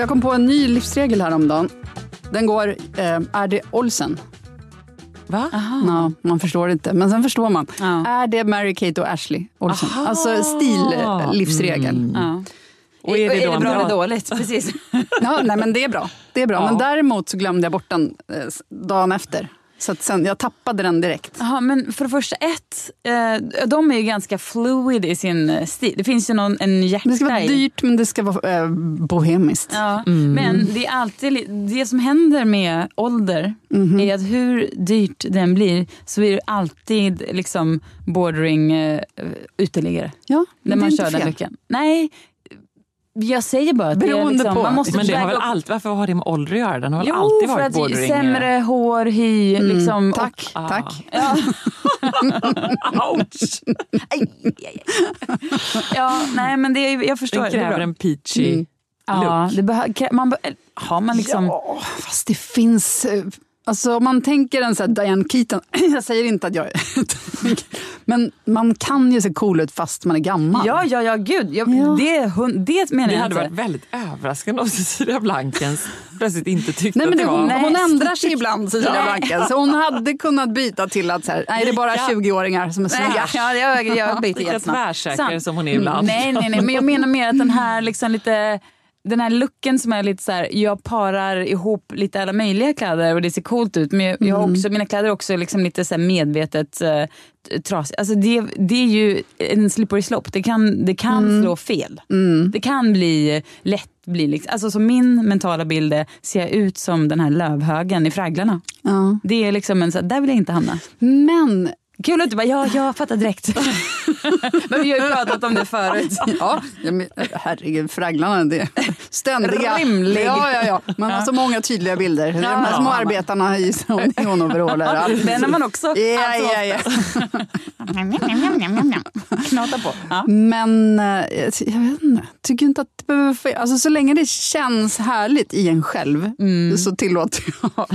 Jag kom på en ny livsregel häromdagen. Den går, eh, är det Olsen? Va? Ja, man förstår inte, men sen förstår man. Ja. Är det Mary Kate och Ashley Olsen? Aha. Alltså stil-livsregel. Ja. Och är det då en bra bra- eller dåligt? Precis. Ja, nej, men det är bra. Det är bra. Ja. Men däremot så glömde jag bort den eh, dagen efter. Så att sen, jag tappade den direkt. Jaha, men för det första, ett, eh, de är ju ganska fluid i sin eh, stil. Det finns ju någon, en hjärta Det ska vara i. dyrt, men det ska vara eh, bohemiskt. Ja, Men det är alltid det som händer med ålder Mhm. är att hur dyrt den blir så är det alltid liksom bordering eh, uteliggare. Ja, När man kör den looken. Nej, jag säger bara att det är Beroende liksom, på. man måste Men det har väl allt, varför har det med ålder att göra? Den har väl Jo, alltid för varit att bordering? sämre hår, hy, liksom. Tack, Ah. tack. Ja. Ouch! Ja, nej men det, är- jag förstår. Den det är kräver en peachy Mm. Ja, look. det behö- man, be- har man liksom... Ja, fast det finns... Alltså om man tänker en sån här Diane Keaton, jag säger inte att jag är men man kan ju se cool ut fast man är gammal. Ja, ja, ja, gud. Jag, Ja. Det, hun- det menar Det jag hade inte. varit väldigt överraskande om Cecilia Blankens plötsligt inte tyckte Nej, men att det, det hon, var... hon ändrar sig ibland, Cecilia Ja. Blanken. Så hon hade kunnat byta till att så här, nej, det är bara Lika- 20-åringar som är snygga. ja, jag, jag byter Lika tvärsäker som hon är ibland. Nej, nej, nej, men jag menar mer att den här liksom lite den här looken som är lite så här, jag parar ihop lite alla möjliga kläder och det ser coolt ut. Men jag, jag har också, mina kläder är också liksom lite så medvetet uh, trasiga. Alltså det, det är ju en slippery slope. Det kan, det kan slå fel. Det kan bli lätt bli liksom, alltså som min mentala bild är, ser jag ut som den här lövhögen i Fragglarna. Ja. Det är liksom en så här, där vill jag inte hamna. Men Kul att du bara, ja, jag fattar direkt. Men vi har ju pratat om det förut. Ja, ja, men, herregud, Fragglarna, det är ständiga. Rimlig. Ja, ja, ja. Man har så många tydliga bilder. De här små arbetarna i neonoveraller. allt. Den har man också Ja, ja, ja. knata på. Ja. Men eh, jag vet inte, tycker inte att det behöver... få- Alltså, så länge det känns härligt i en själv Mm. så, tillåter jag,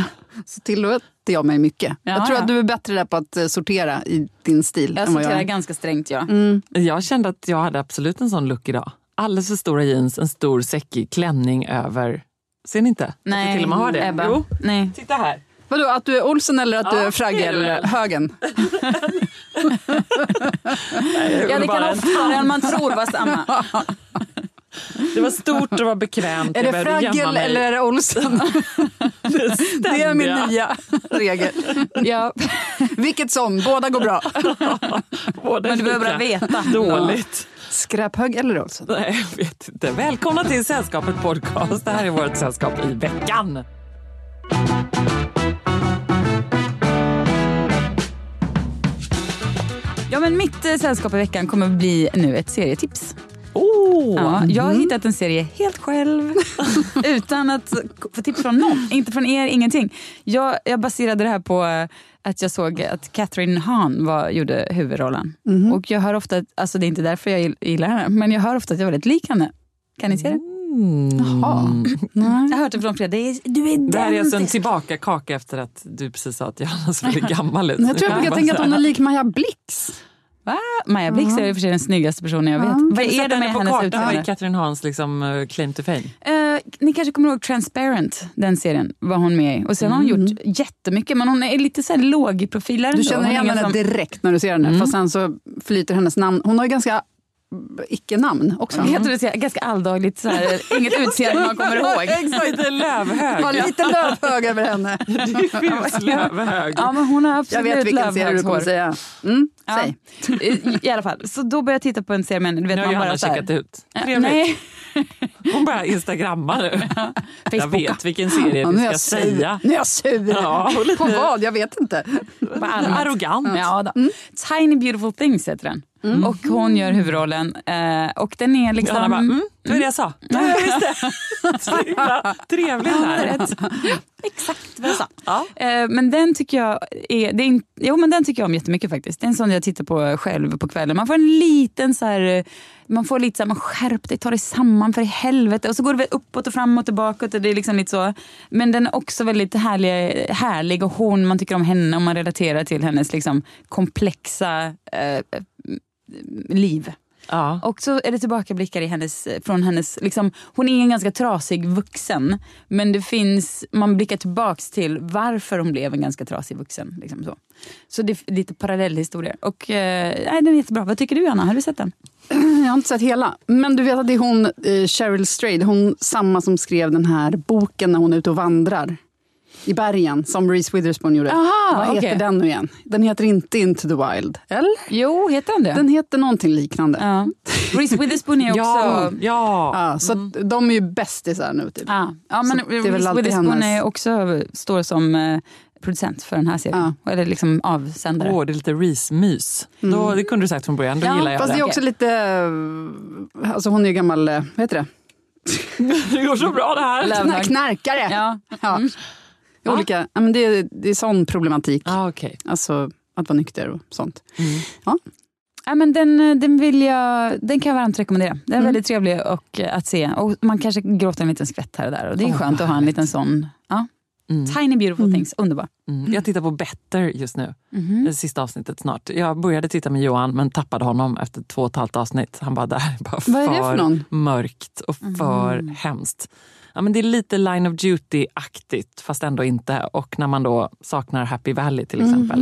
så tillåter jag mig mycket. Ja, jag tror ja. att du är bättre där på att eh, sortera i din stil Jag än vad jag sorterar är. ganska strängt, ja. Jag kände att jag hade absolut en sån look idag. Alldeles för stora jeans, en stor säckig klänning över. Ser ni inte? Att jag till och med har det. Ebba. Jo, Nej. titta här. Vadå, att du är Olsen eller att du Ja, är det är Fraggelhögen? Ja, det kan oftare än man tror vara samma. Det var stort och det var bekvämt. Är det Fraggel eller är det Olsen? det är min nya regel. Ja. Vilket som, båda går bra. Båda Men du behöver bara veta. Dåligt. Skräphög eller Olsen? Nej, jag vet inte. Välkomna till Sällskapet podcast. Det här är vårt sällskap i veckan. Ja, men mitt eh, sällskap i veckan kommer bli nu ett serietips. Oh. Ja, jag har hittat en serie helt själv utan att få tips från någon. Inte från er, ingenting. Jag, jag baserade det här på eh, att jag såg att Catherine Hahn var, gjorde huvudrollen. Och jag hör ofta, alltså det är inte därför jag gill- gillar henne, men jag hör ofta att jag är väldigt lik henne. Kan ni se det? Jaha. Jag har hört det från flera. Det är, du är Det här är alltså en identisk. tillbaka kaka efter att du precis sa att Johanna ser väldigt gammal ut. Jag tror jag brukar tänka att hon är lik Maja Blix. Va? Maja Blix är i och för sig den snyggaste personen jag vet. Vad Kan du är det med hennes kartan? Vad är utseende? Catherine Hahns liksom, eh, claim to fame? Eh, ni kanske kommer ihåg Transparent, den serien var hon med i. Och sen har hon gjort jättemycket, men hon är lite så här låg i profiler. Du känner igen henne som- direkt när du ser henne. Fast sen så flyter hennes namn. Hon har ju ganska icke-namn också. Heter det så här, ganska alldagligt, så här, inget utseende man kommer ihåg. Exakt, lite lövhög. Har lite lövhög över henne. Diffus lövhög. Ja, men hon har Jag absolut vet vilken serie du kommer säga. Mm, Ja. säg. I, I alla fall, så då började jag titta på en serie, men du vet Nu har man Johanna bara checkat ut. Ja, Trevligt. Nej, Hon börjar instagramma nu. Jag vet vilken serie Ja, är ska jag säga. Nu är jag sur. Ja, lite- På vad? Jag vet inte. Bara. Arrogant. Ja, då. Tiny beautiful things heter den. Och hon gör huvudrollen. Eh, och den är liksom... Bara, mm, det var det jag sa. Ja, jag visste. Så himla trevligt här. Exakt vad jag sa. Ja. Eh, men den tycker jag är, det är in, jo, men den tycker jag om jättemycket faktiskt. Det är en sån jag tittar på själv på kvällen. Man får en liten så här, eh, man får lite så här, man skärp dig, ta dig samman för i helvete. Och så går det uppåt och framåt och bakåt. Och det är liksom lite så. Men den är också väldigt härlig, härlig och hon, man tycker om henne och man relaterar till hennes liksom komplexa eh, liv. Ja. Och så är det tillbakablickar i hennes, från hennes, liksom, hon är en ganska trasig vuxen. Men det finns, man blickar tillbaks till varför hon blev en ganska trasig vuxen. Liksom så så det är lite parallellhistorier. Och eh, nej, den är jättebra. Vad tycker du Anna? Har du sett den? Jag har inte sett hela. Men du vet att det är hon, eh, Cheryl Strayed, hon samma som skrev den här boken när hon är ute och vandrar. I bergen, som Reese Witherspoon gjorde. Aha, Vad heter den nu igen? Den heter inte Into the Wild. Eller? Jo, heter den det? Den heter någonting liknande. ja. Reese Witherspoon är också... Ja, ja. Ja, så att de är ju bästisar nu. Typ. Ja, ja men Reese Witherspoon hennes- är också, står som eh, producent för den här serien. Eller liksom avsändare. Åh, det är lite Reese-mys. Då, det kunde du sagt från början, då Ja, gillar jag Fast det det. är också lite... eh, Alltså hon är ju gammal, eh, vad heter det? Det går så bra det här. Knarkare! Ja. Ja. Olika, ja, men det, är- det är sån problematik. Ah, okay. Alltså att vara nykter och sånt. Ja, men den, den, vill jag, den kan jag varmt rekommendera. Den är väldigt trevlig och, eh, att se. Och man kanske gråter en liten skvätt här och där. Och det är skönt att ha en liten sån. Ja. Tiny beautiful things, underbar. Mm. Jag tittar på Better just nu. Det sista avsnittet snart. Jag började titta med Johan men tappade honom efter två och ett halvt avsnitt. Han bara, det här är bara för någon? mörkt och för hemskt. Ja, men det är lite Line of Duty-aktigt fast ändå inte. Och när man då saknar Happy Valley till exempel.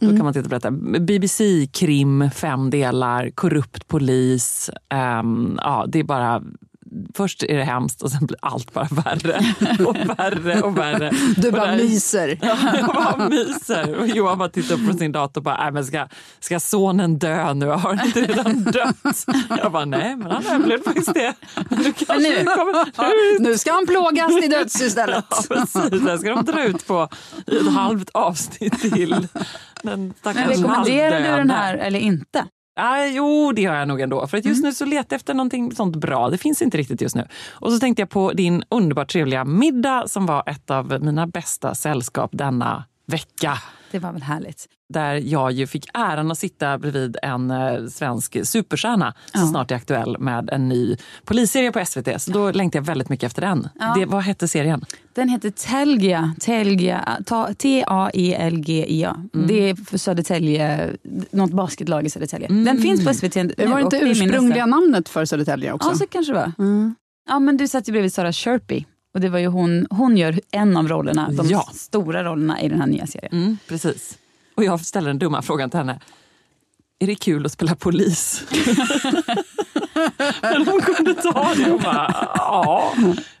Då kan man titta på detta. BBC, krim, fem delar, korrupt polis. ehm, ja, det är bara... Först är det hemskt och sen blir allt bara värre och värre och värre. Du bara där- myser. jag bara myser. Och Johan bara tittar upp på sin dator och bara, "Nej, men ska, ska sonen dö nu? Har han inte redan dött? Jag bara, nej men han överlevde faktiskt det. Nu nu- kommer, nu, Nu ska han plågas till döds istället. ja, precis, det ska de dra ut på i ett halvt avsnitt till. Men rekommenderar du den här eller inte? Ja, jo, det gör jag nog ändå. För att just nu så letar jag efter någonting sånt bra. Det finns inte riktigt just nu. Och så tänkte jag på din underbart trevliga middag som var ett av mina bästa sällskap denna vecka. Det var väl härligt. Där jag ju fick äran att sitta bredvid en eh, svensk superstjärna som snart är aktuell med en ny polisserie på SVT. Så då längtar jag väldigt mycket efter den. Det, vad hette serien? Den heter Telgia. Telgia ta- T-A-E-L-G-I-A. Det är för Södertälje, något basketlag i Södertälje. Den finns på SVT nu. Det var inte ursprungliga namnet för Södertälje också? Ja, så kanske det var. Ja, men du satt ju bredvid Sara Sherpy. Och det var ju hon, hon gör en av rollerna, de Ja. stora rollerna i den här nya serien. Mm, precis. Och jag ställer den dumma frågan till henne. Är det kul att spela polis? men hon kunde ta det och bara, ja.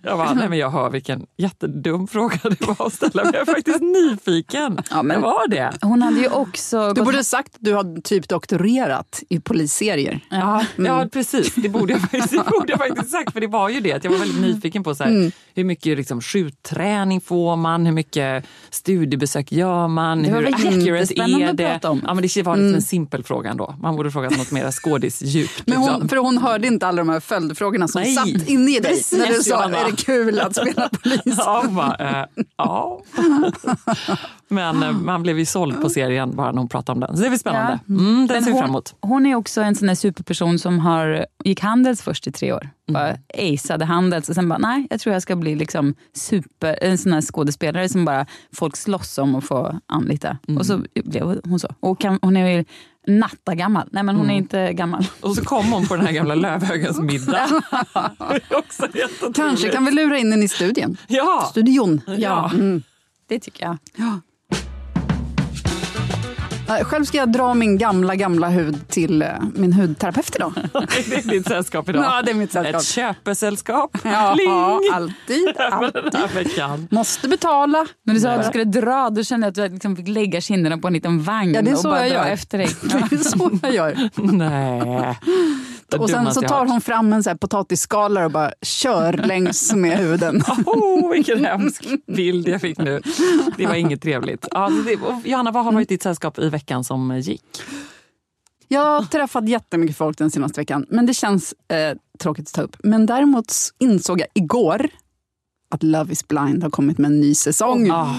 Jag bara, nej men jag hör vilken jättedum fråga det var att ställa. Men jag är faktiskt nyfiken. Ja, men- Jag var det. Hon hade ju också... Du borde sagt att du har typ doktorerat i polisserier. Ja, ja precis. Det borde, jag faktiskt, det borde jag faktiskt sagt. För det var ju det. Att jag var väldigt nyfiken på så här, hur mycket liksom, skjutträning får man? Hur mycket studiebesök gör man? Det var hur accurate är att det? prata om. Ja, men det var liksom en simpel fråga. Fråga ändå. Man borde frågat något mer skådisdjupt. Men hon, liksom. för hon hörde inte alla de här följdfrågorna som Nej. satt inne i dig Precis, när du sa Johanna. är det kul att spela polis? Ja, bara, eh, ja. Men eh, man blev ju såld på serien bara när hon pratade om den. Så det blir spännande. Mm, den ser vi hon, fram emot. hon är också en sån där superperson som har, gick Handels först i tre år. Bara aceade Handels och sen bara, nej jag tror jag ska bli liksom super, en sån här skådespelare som bara folk slåss om att få anlita. Och så blev hon så. Och kan, hon är ju natta gammal. Nej men hon är inte gammal. Och så kom hon på den här gamla Lövhögens middag. Det är också. Kanske kan vi lura in den i studien. Ja, Studion. Ja. Mm. Det tycker jag. Eh, Själv ska jag dra min gamla, gamla hud till eh, min hudterapeut idag. det är ditt sällskap idag. Ja, det är mitt sällskap. Ett köpesällskap. Ja, Pling! alltid, alltid. Måste betala. När du sa att du skulle dra, då kände jag att du liksom fick lägga kinderna på en liten vagn Ja, det är och så bara jag dra gör. efter dig. Det är så jag gör. Nej. Det Och sen så tar hon fram en så här potatisskalare och bara kör längs med huden. Oh, vilken hemsk bild jag fick nu. Det var inget trevligt. Ja, det, Johanna, vad har varit ditt sällskap i veckan som gick? Jag har träffat jättemycket folk den senaste veckan, men det känns eh, tråkigt att ta upp. Men däremot insåg jag igår att Love is blind har kommit med en ny säsong. Ah.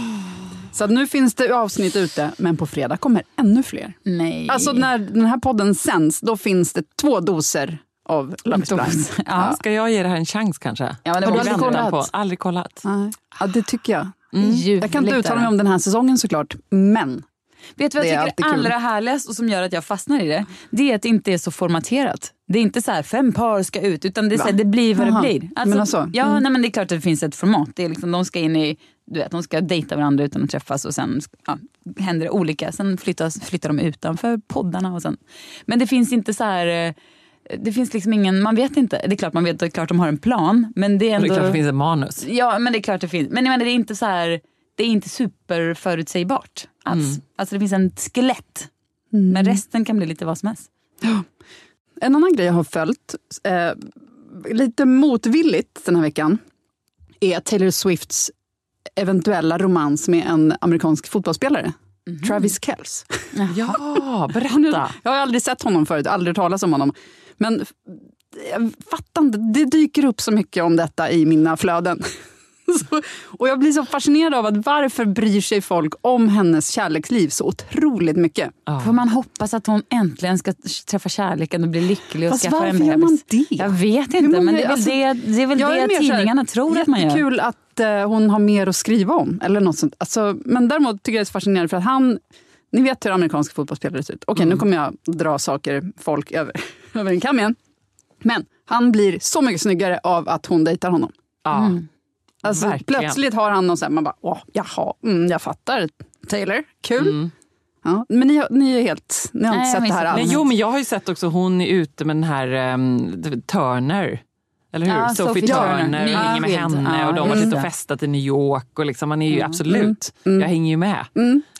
Så att nu finns det avsnitt ute, men på fredag kommer ännu fler. Nej. Alltså när den här podden sänds, då finns det två doser av Love is blind. Ja. Ska jag ge det här en chans kanske? Ja, men det Har du aldrig kollat? På, aldrig kollat. Nej. Ja, det tycker jag. ljuvligt. Jag kan inte uttala mig om den här säsongen såklart, men Vet du vad jag tycker är kul. allra härligast och som gör att jag fastnar i det? Det är att det inte är så formaterat. Det är inte så här fem par ska ut utan det, är så här, det blir vad Jaha. det blir. Menar så? Ja, Mm. nej, men det är klart att det finns ett format. Det är liksom, de ska in i, du vet, de ska dejta varandra utan att träffas och sen ja, händer det olika. Sen flyttas, flyttar de utanför poddarna och sen. Men det finns inte så här eh, det finns liksom ingen, man vet inte. Det är klart man vet, det är klart de har en plan. Men det är Och ändå... Det är klart det finns ett manus. Ja, men det är klart det finns. Men jag menar, det är inte så här, det är inte superförutsägbart alls. Alltså det finns en skelett. Men resten kan bli lite vad som helst. En annan grej jag har följt, eh, lite motvilligt den här veckan, är Taylor Swifts eventuella romans med en amerikansk fotbollsspelare. Travis Kelce. Ja, berätta. Jag har aldrig sett honom förut, aldrig talas om honom. Men f- jag fattar inte, det dyker upp så mycket om detta i mina flöden. Så, och jag blir så fascinerad av att varför bryr sig folk om hennes kärleksliv så otroligt mycket? Får man hoppas att hon äntligen ska träffa kärleken och bli lycklig och Fast skaffa en varför gör bebis? man det? Jag vet inte, många- men det är väl alltså, det, det, är väl är det mer så här, tidningarna tror att man gör. Jättekul att eh, hon har mer att skriva om. Eller något sånt. Alltså, men däremot tycker jag det är fascinerande för att han, ni vet hur amerikanska fotbollsspelare ser ut. Okej, Mm. nu kommer jag dra saker, folk över, över en kam igen. Men han blir så mycket snyggare av att hon dejtar honom. Ja. Alltså, Verkligen. plötsligt har han någon så här, man bara, åh, jaha, mm, jag fattar. Taylor, kul. Mm. Ja, men ni, ni är helt, ni har Nej, inte sett det här alls. Jo, men jag har ju sett också, hon är ute med den här um, Turner. Eller hur? Ja, Sophie, Sophie Turner, Turner. hänger med henne Ja, och de har varit och festat i New York. Och liksom, man är ju absolut, jag hänger ju med.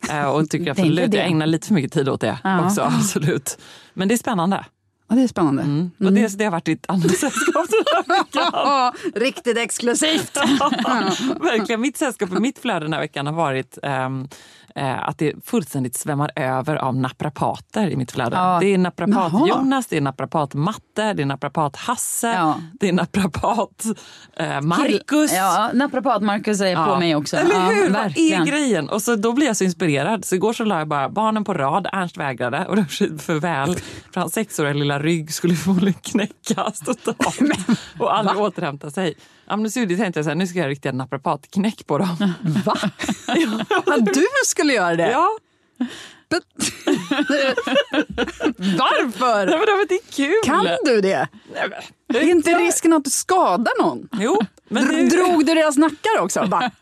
Eh, och tycker absolut, jag ägnar lite för mycket tid åt det också. Absolut. Men det är spännande. Ja, det är spännande. Mm. Och det, det har varit ditt andra sällskap den här veckan. Ja, riktigt exklusivt. Verkligen. Mitt sällskap i mitt flöde den här veckan har varit ehm, eh, att det fullständigt svämmar över av naprapater i mitt flöde. Ja. Det är naprapat Jaha. Jonas, det är naprapat Matte, det är naprapat Hasse, Ja. det är naprapat eh. Ja, naprapat Marcus är på mig också. Eller hur? Vad är grejen? Och så då blir jag så inspirerad. Så igår så la jag bara barnen på rad. Ernst vägrade och det var för väl. För hans sexåriga lilla rygg skulle förmodligen knäckas totalt. och aldrig återhämta sig. Så tänkte jag så här, nu ska jag göra riktiga naprapatknäck på dem. Va? Ja, du skulle göra det? ja, Varför? nej, men det inte kul. Kan du det? Nej, men- Är inte risken att du skadar någon? Jo, men nu... Drog du deras nackar också? Bara,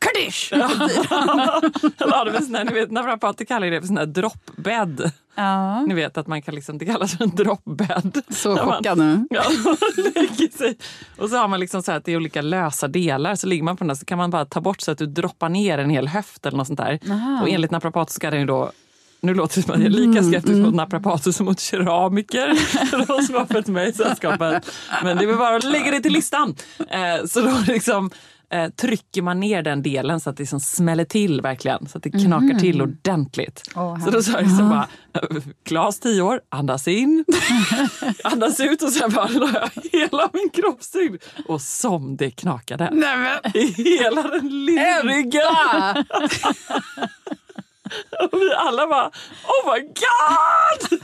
det här, ni vet, naprapater kallar det för sån här droppbädd. Ja. Ni vet att man kan liksom, det kallas för en droppbädd. Så chockad nu. Ja. Och så har man liksom så här att det är olika lösa delar. Så ligger man på den där så kan man bara ta bort så att du droppar ner en hel höft eller något sånt där. Och enligt naprapater ska den ju då nu låter det som att jag är lika skeptisk mot naprapater som mot keramiker. De som har följt mig i sällskapet. Men det är bara att lägga det till listan. Eh, så då liksom, eh, trycker man ner den delen så att det liksom smäller till verkligen. Så att det knakar till ordentligt. Åh, så då sa jag liksom bara, Klas 10 år, andas in, andas ut och sen bara la jag hela min kroppstyngd. Och som det knakade. Nej. I hela den lilla ryggen. Och vi alla bara, oh my god!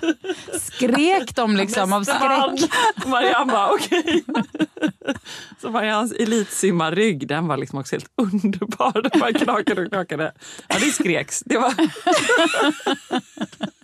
Skrek de liksom av skräck? Marianne bara, okej. Så Mariannes elitsimmarrygg, den var liksom också helt underbar. Den bara knakade och knakade. Ja, det skreks. Det var...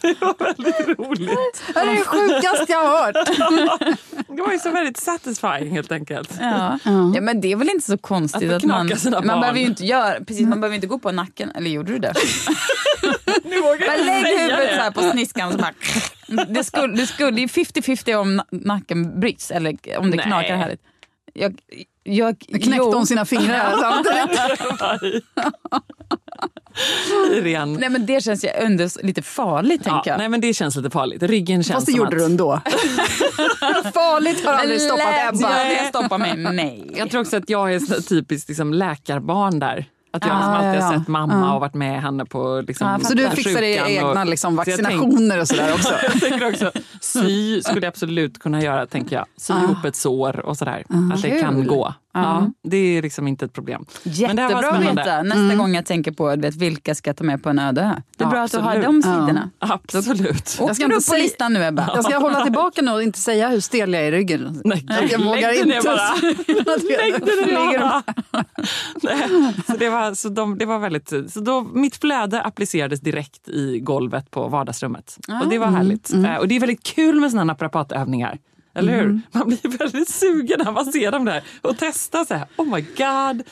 Det var väldigt roligt. Det är det sjukaste jag har hört. Det var ju så väldigt satisfying helt enkelt. Ja. ja, men det är väl inte så konstigt Att att, man... Man barn. behöver ju inte göra, precis, man behöver inte gå på nacken. Eller gjorde du det? Nu vågar jag lägg huvudet det. så här på sniskan. Så bara, det skulle, det skulle, det är 50-50 om na- nacken bryts eller om det Nej. knakar härligt. Jag, jag, Knäckte jo. hon sina fingrar samtidigt. Ren... Nej men det känns ju ändå lite farligt Ja, tänker jag. nej men det känns lite farligt. Ryggen känns Fast det som gjorde att... du ändå. Farligt har aldrig stoppat Ebba. jag stoppa mig? Nej. Jag tror också att jag är så typiskt liksom läkarbarn där. Att jag Ah, liksom alltid ja, har ja. sett mamma och varit med henne på liksom, Ja, Så du fixar era egna liksom, Så vaccinationer och sådär också? Jag tänker också, sy skulle jag absolut kunna göra, tänker jag. Sy ihop ett sår och sådär. Att det kan gå. Ja, det är liksom inte ett problem. Jättebra att veta nästa gång jag tänker på vet, vilka ska jag ta med på en öde ö. Det är Ja, bra att du har absolut. de sidorna. Absolut. Åker Jag ska upp på säga- listan nu Ebba? Jag ska hålla tillbaka nu och inte säga hur stel jag är i ryggen. Nej, jag lägg vågar ner inte bara. Lägg det ner bara. Nej, så det var, så de, det var väldigt, så då, mitt flöde applicerades direkt i golvet på vardagsrummet. Och det var härligt. Eh, Och det är väldigt kul med såna naprapatövningar. Eller hur? Man blir väldigt sugen när man ser dem där och testar så här. Oh my god,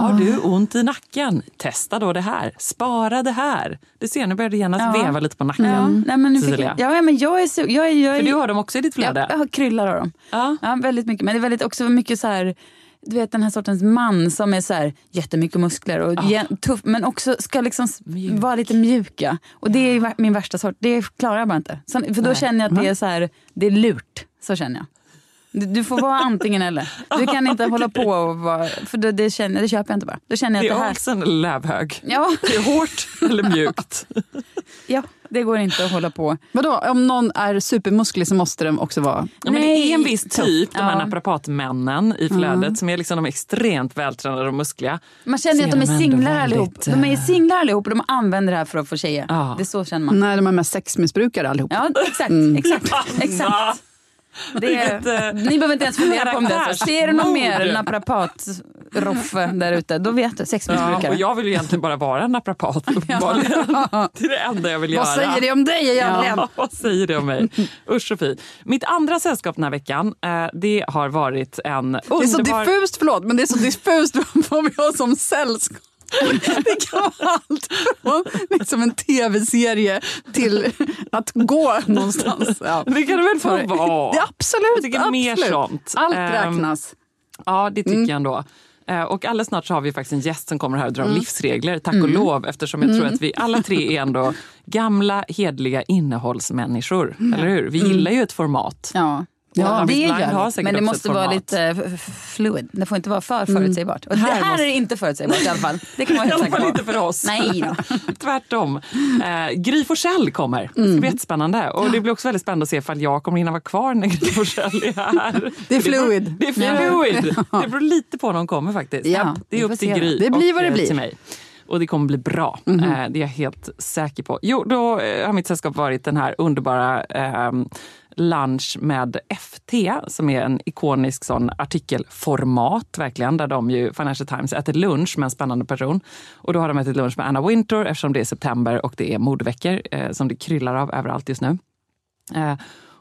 har du ont i nacken? Testa då det här. Spara det här. Du ser, nu börjar det genast Ja. veva lite på nacken. Ja, nej, men nu fick jag, ja, men jag är så, jag, är- jag, är- För du har dem också i ditt jag, flöde. jag har kryllar av dem. Ja. Ja, väldigt mycket. Men det är väldigt, också mycket så här, du vet den här sortens man som är så här, jättemycket muskler och gen- tuff, men också ska liksom Mjuk. vara lite mjuka. Och det är min värsta sort. Det klarar jag bara inte. Så, för då Nej. känner jag att det är så här, det är lurt. Så känner jag. Du, du får vara antingen eller. Du kan inte hålla på och vara, för det, det, känner, det köper jag inte bara. Då känner Det jag att är det här, också en lövhög. ja, Det är hårt eller mjukt. ja, det går inte att hålla på. Vadå, om någon är supermusklig så måste de också vara... Ja, men det är en viss typ, de här Ja. naprapatmännen i flödet som är liksom de extremt vältränade och muskliga. Man känner ju att de är singlar väldigt, allihop. De är singlar allihop och de använder det här för att få tjejer. Ja. Det är så känner man. Nej, de är mest sexmissbrukare allihop. Ja, exakt. exakt, exakt. Det är, eh, ni behöver inte ens fundera på om det. Så ser du någon mer naprapat-roffe där ute, då vet du. Ja, Sexmissbrukare. och jag vill ju egentligen bara vara en naprapat uppenbarligen. Det är det enda jag vill göra. Vad säger det om dig egentligen? Ja, vad säger det om mig? Usch och fy. Mitt andra sällskap den här veckan, eh, det har varit en Det är så underbar... diffust, förlåt, men det är så diffust vad vi har som sällskap. Det kan vara allt från liksom en tv-serie till att gå någonstans. Ja. Det kan det väl få vara? Det absolut, mer sånt. Allt Ehm, räknas. Ja, det tycker jag ändå. Eh, Och alldeles snart så har vi faktiskt en gäst som kommer här och drar livsregler, tack och lov. Eftersom jag tror att vi alla tre är ändå gamla, hedliga innehållsmänniskor. Eller hur? Vi gillar ju ett format. Ja. Ja, Ja, det gör det. Men det måste vara lite fluid. Det får inte vara för förutsägbart. Och det Här här måste- är inte förutsägbart i alla fall. Det kan man I alla fall inte för oss. Nej. Tvärtom. Eh, Gry Forssell kommer. Det ska bli jättespännande. Och det blir också väldigt spännande att se ifall jag kommer hinna vara kvar när Gry Forssell är här. Det är beror- fluid. Det är fluid. Det beror lite på när hon kommer faktiskt. Ja, det är upp till. Gry Det blir vad det eh, blir. till mig. Och det kommer bli bra. Eh, det är jag helt säker på. Jo, då eh, har mitt sällskap varit den här underbara eh, lunch med FT som är en ikonisk sån artikelformat verkligen där de ju, Financial Times äter lunch med en spännande person. Och då har de ätit lunch med Anna Wintour eftersom det är september och det är modeveckor eh, som det kryllar av överallt just nu. Eh,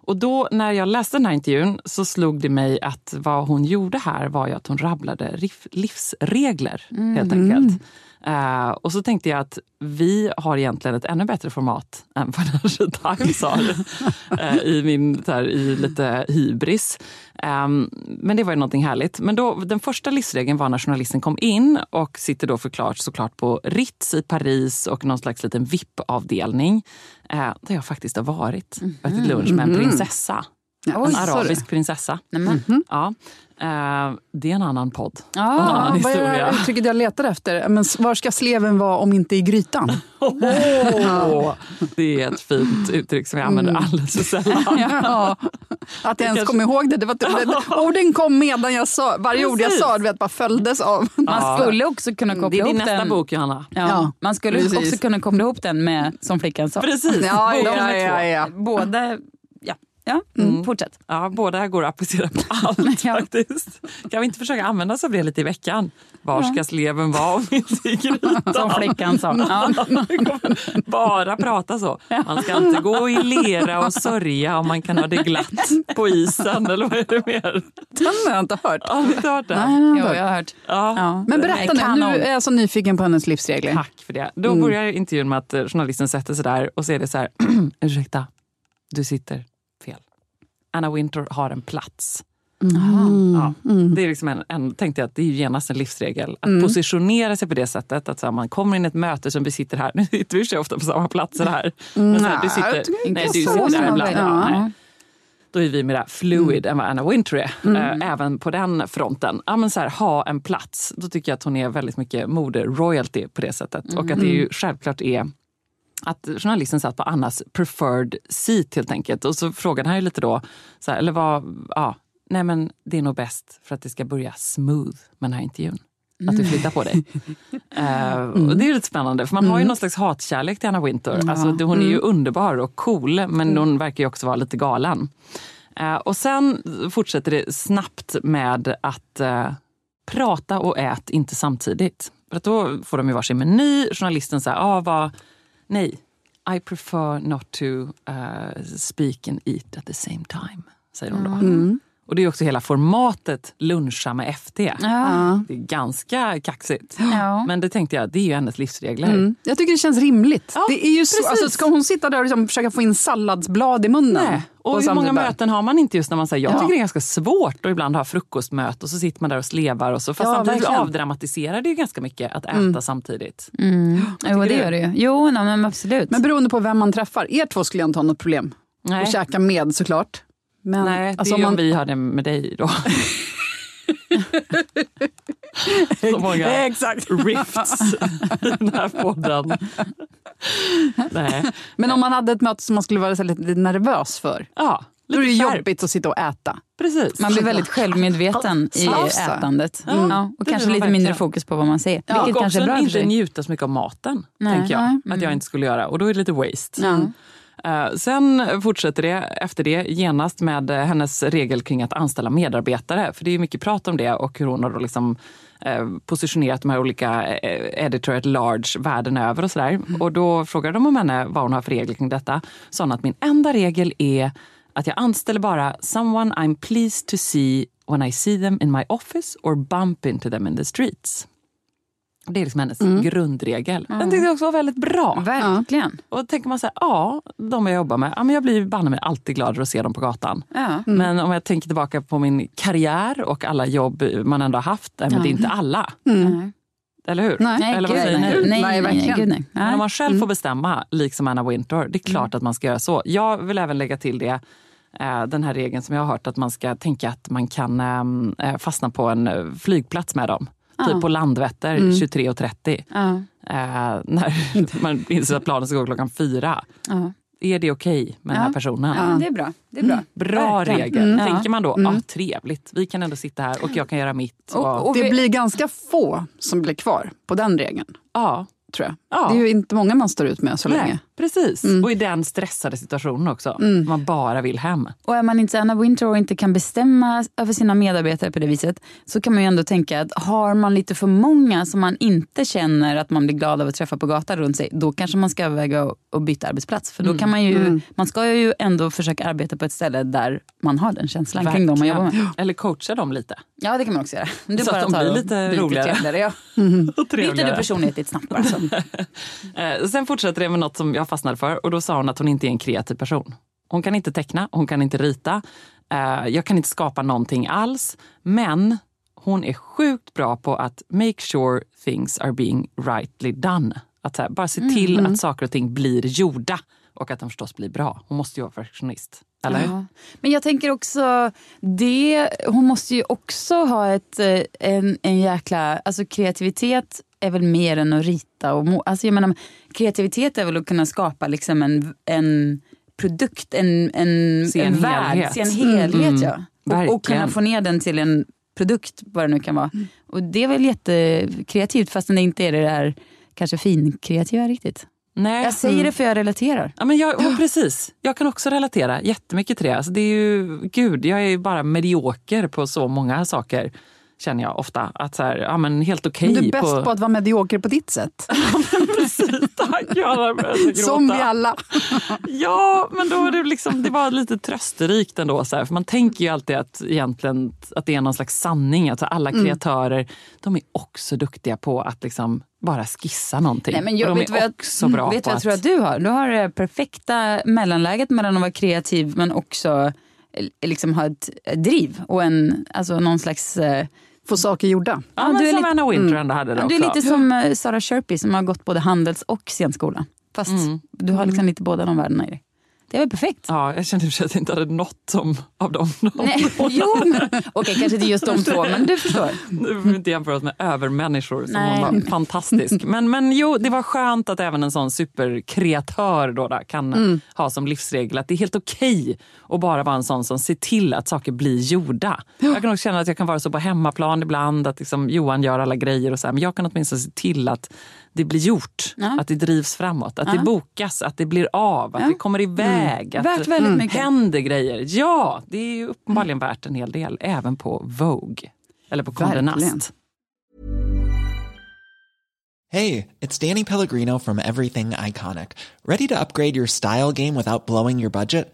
och då när jag läste den här intervjun så slog det mig att vad hon gjorde här var ju att hon rabblade riff- livsregler helt enkelt. Mm. Eh, och så tänkte jag att vi har egentligen ett ännu bättre format än Financial Times har. eh, I min här, i lite hybris. Ehm, men det var ju någonting härligt. Men då, den första livsregeln var när journalisten kom in och sitter då förklart såklart på Ritz i Paris och någon slags liten VIP-avdelning. Eh, där jag faktiskt har varit och ätit lunch med en prinsessa. Ja, En sa du? arabisk prinsessa. Nämen. Ja. Eh, det är en annan podd. Ja, en annan Vad är det historia. här uttrycket jag letar efter? Men var ska sleven vara om inte i grytan? Åh, det är ett fint uttryck som jag använder alldeles för sällan. Ja, att jag ens kanske- kom ihåg det. det, var, det orden kom medan jag sa, varje ord jag sa du vet, bara följdes av. Man skulle också kunna koppla Det är din ihop nästa den. bok, Johanna. Ja, Ja, man skulle precis. också kunna koppla ihop den med Som flickan sa. Precis, Ja, ja, ja, ja. Båda, ja. Ja, mm. fortsätt. Ja, båda går att applicera på allt Ja. faktiskt. Kan vi inte försöka använda oss av det lite i veckan? Var ska sleven vara om inte i grytan? Som flickan sa. Ja. Bara prata så. Man ska inte gå i lera och sörja om man kan ha det glatt på isen. Eller vad är det mer? Den har jag inte hört. Har ni inte hört det? Nej, den har jag Jo, inte jag hört. har hört. Ja. Ja. Men berätta nu, Kanon. nu är jag så nyfiken på hennes livsregler. Tack för det. Då börjar intervjun med att eh, journalisten sätter sig där och så är det så här. Ursäkta, du sitter. Anna Winter har en plats. Ja, det är liksom en, en, tänkte jag att det är ju genast en livsregel. Att positionera sig på det sättet. Att så här, man kommer in i ett möte som vi sitter här. Nu sitter vi ofta på samma platser här. Men så här, du sitter, nej, du sitter där ibland. Ja. Då är vi mer fluid än vad Anna Winter är. Eh, även på den fronten. Ja, men så här, ha en plats. Då tycker jag att hon är väldigt mycket mode-royalty på det sättet. Och att det ju självklart är att journalisten satt på Annas preferred seat helt enkelt. Och så frågade han ju lite då, så här, eller vad, ja, nej men det är nog bäst för att det ska börja smooth med den här intervjun. Att du flyttar på dig. Eh, och det är lite spännande, för man har ju någon slags hatkärlek till Anna Winter. Alltså, det- hon är ju underbar och cool, men hon verkar ju också vara lite galen. Eh, och sen fortsätter det snabbt med att eh, prata och ät inte samtidigt. För att då får de ju varsin meny. Journalisten säger, ah, vad, nej, I prefer not to uh, speak and eat at the same time, säger hon då. Mm. Och det är också hela formatet luncha med FT. Ja. Det är ganska kaxigt. Ja. Men det tänkte jag, det är ju hennes livsregler. Mm. Jag tycker det känns rimligt. Ja, det är ju så, alltså, ska hon sitta där och liksom försöka få in salladsblad i munnen? Nej. Och, hur många bara- möten har man inte just när man säger jag Ja. tycker det är ganska svårt att ibland ha frukostmöte och så sitter man där och slevar och så. Fast Ja, samtidigt verkligen. avdramatiserar det ju ganska mycket att äta samtidigt. Jo, det du? gör det ju. Jo, nej, men absolut. Men beroende på vem man träffar. Er två skulle jag inte ha något problem Nej. att käka med såklart. Men, Nej, det alltså, är om man, vi har det med dig då. Så många Exakt. rifts i den här podden. Nej. Men om man hade ett möte som man skulle vara så lite nervös för. Ja, Då är det lite skärpt. jobbigt att sitta och äta. Precis. Man blir väldigt självmedveten i ätandet. Ja, Ja, och det kanske lite mindre verkligen. fokus på vad man säger. Ja, Vilket och kanske är också bra för inte njuta så mycket av maten, Nej. tänker jag. Nej. Att jag inte skulle göra. Och då är det lite waste. Ja. Eh, sen fortsätter det efter det genast med eh, hennes regel kring att anställa medarbetare. För det är ju mycket prat om det och hur hon har då liksom eh, positionerat de här olika editor at large världen över och sådär. Och då frågade de om henne vad hon har för regler kring detta. Sa hon att min enda regel är att jag anställer bara someone I'm pleased to see when I see them in my office or bump into them in the streets. Det är liksom hennes grundregel. Den tyckte jag också var väldigt bra. Verkligen. Och då tänker man så här, ja, de jag jobbar med, ja, men jag blir banne mig alltid gladare att se dem på gatan. Ja. Men om jag tänker tillbaka på min karriär och alla jobb man ändå har haft, nej, men det är inte alla. Nej. Eller hur? Nej. Eller vad säger nej. ni? Nej, Nej, nej, verkligen. gud, nej. Men om nej. man själv får bestämma, liksom Anna Winter, det är klart att man ska göra så. Jag vill även lägga till det, eh, den här regeln som jag har hört, att man ska tänka att man kan eh, fastna på en eh, flygplats med dem. Typ på Landvetter 23.30. Ja. Eh, när man inser att planen ska gå klockan fyra. Ja. Är det okej med den här personen? Ja, det är bra. Det är bra. Bra Verkligen. regel. Mm. Tänker man då, ah, trevligt, vi kan ändå sitta här och jag kan göra mitt. Och, Och, och Det vi, blir ganska få som blir kvar på den regeln. ja, Tror jag. Ja. Det är ju inte många man står ut med så nej, länge. Precis. Och i den stressade situationen också. Man bara vill hem. och är man inte Anna Winter och inte kan bestämma över sina medarbetare på det viset så kan man ju ändå tänka att har man lite för många som man inte känner att man blir glad av att träffa på gatan runt sig, då kanske man ska överväga att- byta arbetsplats. För då kan man ju, man ska ju ändå försöka arbeta på ett ställe där man har den känslan kring dem man jobbar med. Verkligen. Eller coacha dem lite. Ja det kan man också göra. Du Så att de blir lite blir roligare. trevligare. Ja. Och Byter du trevligare. personlighet lite snabbt bara. Så. Eh, sen fortsätter det med något som jag fastnade för och då sa hon att hon inte är en kreativ person. Hon kan inte teckna, hon kan inte rita, eh, jag kan inte skapa någonting alls. Men hon är sjukt bra på att make sure things are being rightly done. Att här, bara se till att saker och ting blir gjorda. och att den förstås blir bra. Hon måste ju vara perfektionist. Eller? Ja. Men jag tänker också, det, hon måste ju också ha ett, eh, en, en jäkla... Alltså kreativitet är väl mer än att rita. Och, må- alltså jag menar, kreativitet är väl att kunna skapa liksom en, en produkt, en, en, Se en värld, helhet. se en helhet. Mm, ja. och, och kunna få ner den till en produkt, vad det nu kan vara. Och det är väl jättekreativt fast det inte är det där kanske finkreativa riktigt. Nej. Jag säger det för jag relaterar. Ja, men jag, ja, precis. Jag kan också relatera jättemycket till det. Alltså, det är ju, gud, jag är ju bara medioker på så många saker. Känner jag ofta. Att så här, ja, men helt okej. Men du är bäst på... att vara medioker på ditt sätt. Precis, tack. Jag Som vi alla. Ja, men då är det, liksom, det var lite trösterikt ändå. Så här, för man tänker ju alltid att, egentligen, att det är någon slags sanning. Att så här, alla Mm. kreatörer de är också duktiga på att liksom bara skissa någonting. Nej, men jag, och de vet är vad jag, också bra vet på vad jag att... tror att du har? Du har det perfekta mellanläget mellan att vara kreativ men också eh, liksom ha ett driv och en, alltså någon slags... Få saker gjorda. Ja, du är som lite- Anna Winter ändå hade det Du också. är lite som eh, Sara Sherpy som har gått både handels och scenskola. Fast du har liksom lite båda de världarna i dig. Det väl perfekt? Ja, jag kände för att jag inte hade något som, av dem. Nej, jo, men- okej kanske inte just de två men du förstår. Nu vill vi inte jämföra oss med övermänniskor som Nej. hon var fantastisk. Men, men jo, det var skönt att även en sån superkreatör då, då kan Mm. ha som livsregel att det är helt okej att bara vara en sån som ser till att saker blir gjorda. Jag kan också känna att jag kan vara så på hemmaplan ibland, att liksom Johan gör alla grejer och så här, men jag kan åtminstone se till att det blir gjort, Ja. att det drivs framåt, att Ja. det bokas, att det blir av, att Ja. det kommer iväg. Att Värt väldigt det mycket. händer grejer. Ja, det är ju uppenbarligen värt en hel del, även på Vogue. Eller på Condé. Nast. Hey, it's Danny Pellegrino from Everything Iconic. Ready to upgrade your style game without blowing your budget?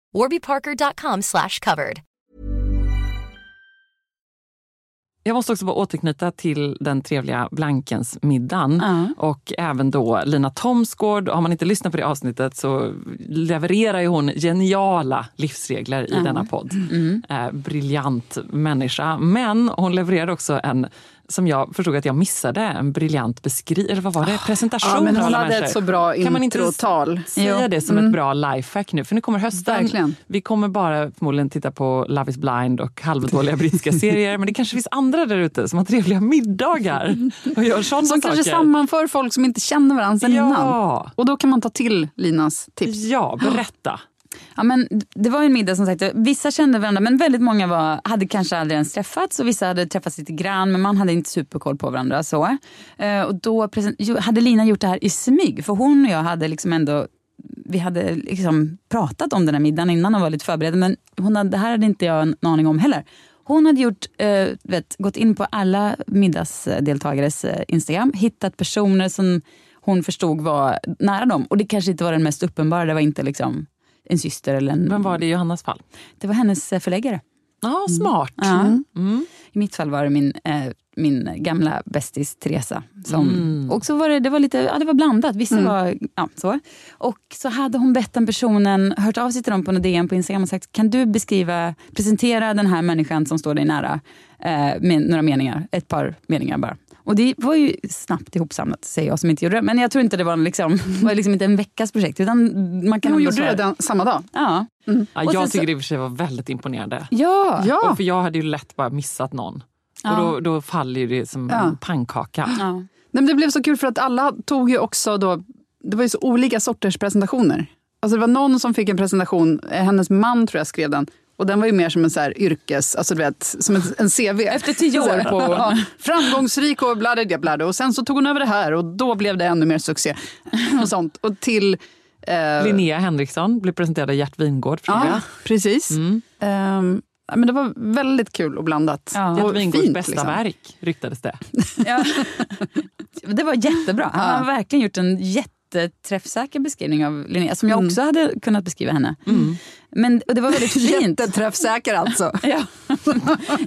warbyparker.com slash covered. Jag måste också bara återknyta till den trevliga Blankens-middagen. Ja. Och även då Lina Thomsgård. Har man inte lyssnat på det avsnittet så levererar ju hon geniala livsregler i denna podd. Mm. Eh, briljant människa. Men hon levererar också en, som jag förstod att jag missade, en briljant beskrivning. Eller vad var det? Presentation Ja, men hon hade människor. ett så bra Kan man inte introtal. säga Jo. det som ett bra lifehack nu? För nu kommer hösten. Verkligen. Vi kommer bara förmodligen titta på Love is blind och halvdåliga brittiska serier. Men det kanske finns andra där ute som har trevliga middagar och gör sådana Som saker. kanske sammanför folk som inte känner varandra sedan Ja. innan. Och då kan man ta till Linas tips. Ja, berätta. Ja, men det var en middag som sagt, vissa kände varandra men väldigt många var, hade kanske aldrig ens träffats och vissa hade träffats lite grann men man hade inte superkoll på varandra. Så. Eh, och då hade Lina gjort det här i smyg för hon och jag hade liksom ändå vi hade liksom pratat om den här middagen innan och var lite förberedda men hon hade, det här hade inte jag en aning om heller. Hon hade gjort, eh, vet, gått in på alla middagsdeltagares eh, Instagram, hittat personer som hon förstod var nära dem. Och det kanske inte var den mest uppenbara, det var inte liksom en syster eller en... Vem var det i Johannas fall? Det var hennes eh, förläggare. Ja, smart. Ja. Mm. I mitt fall var det min, eh, min gamla bästis Teresa. Som, Mm. Och så var det, det var lite ja, det var blandat. Vissa var ja, så. Och så hade hon bett den personen hört av sig till dem på en DM på Instagram och sagt kan du beskriva, presentera den här människan som står dig nära eh, med några meningar. Ett par meningar bara. Och det var ju snabbt ihopsamlat, säger jag som inte gjorde det. Men jag tror inte det var, liksom, var liksom inte en veckas projekt. Utan man kan Hon ändå gjorde det den, samma dag. Ja. Ja, Och jag sen så- tycker det i och för sig var väldigt imponerande. Ja. Ja. Och för jag hade ju lätt bara missat någon. Ja. Och då, då faller ju det som Ja. en pannkaka. Ja. Nej, men det blev så kul för att alla tog ju också då, det var ju så olika sorters presentationer. Alltså det var någon som fick en presentation, eh, hennes man tror jag skrev den. Och den var ju mer som en så här yrkes, alltså du vet, som en, en CV. Efter tio år på... Ja, framgångsrik och bladde bladde. Och sen så tog hon över det här och då blev det ännu mer succé. och sånt. Och till... Eh, Linnea Henriksson blev presenterad av Gert Wingård. Ja, precis. Mm. Ja, men det var väldigt kul och blandat. Ja. Och Wingårds fint, bästa liksom. verk ryktades det. Ja. Det var jättebra. Han Ja. har verkligen gjort en jätteträffsäker beskrivning av Linnea, som jag också hade kunnat beskriva henne. Men, och det var väldigt fint. Jätteträffsäker alltså. Ja.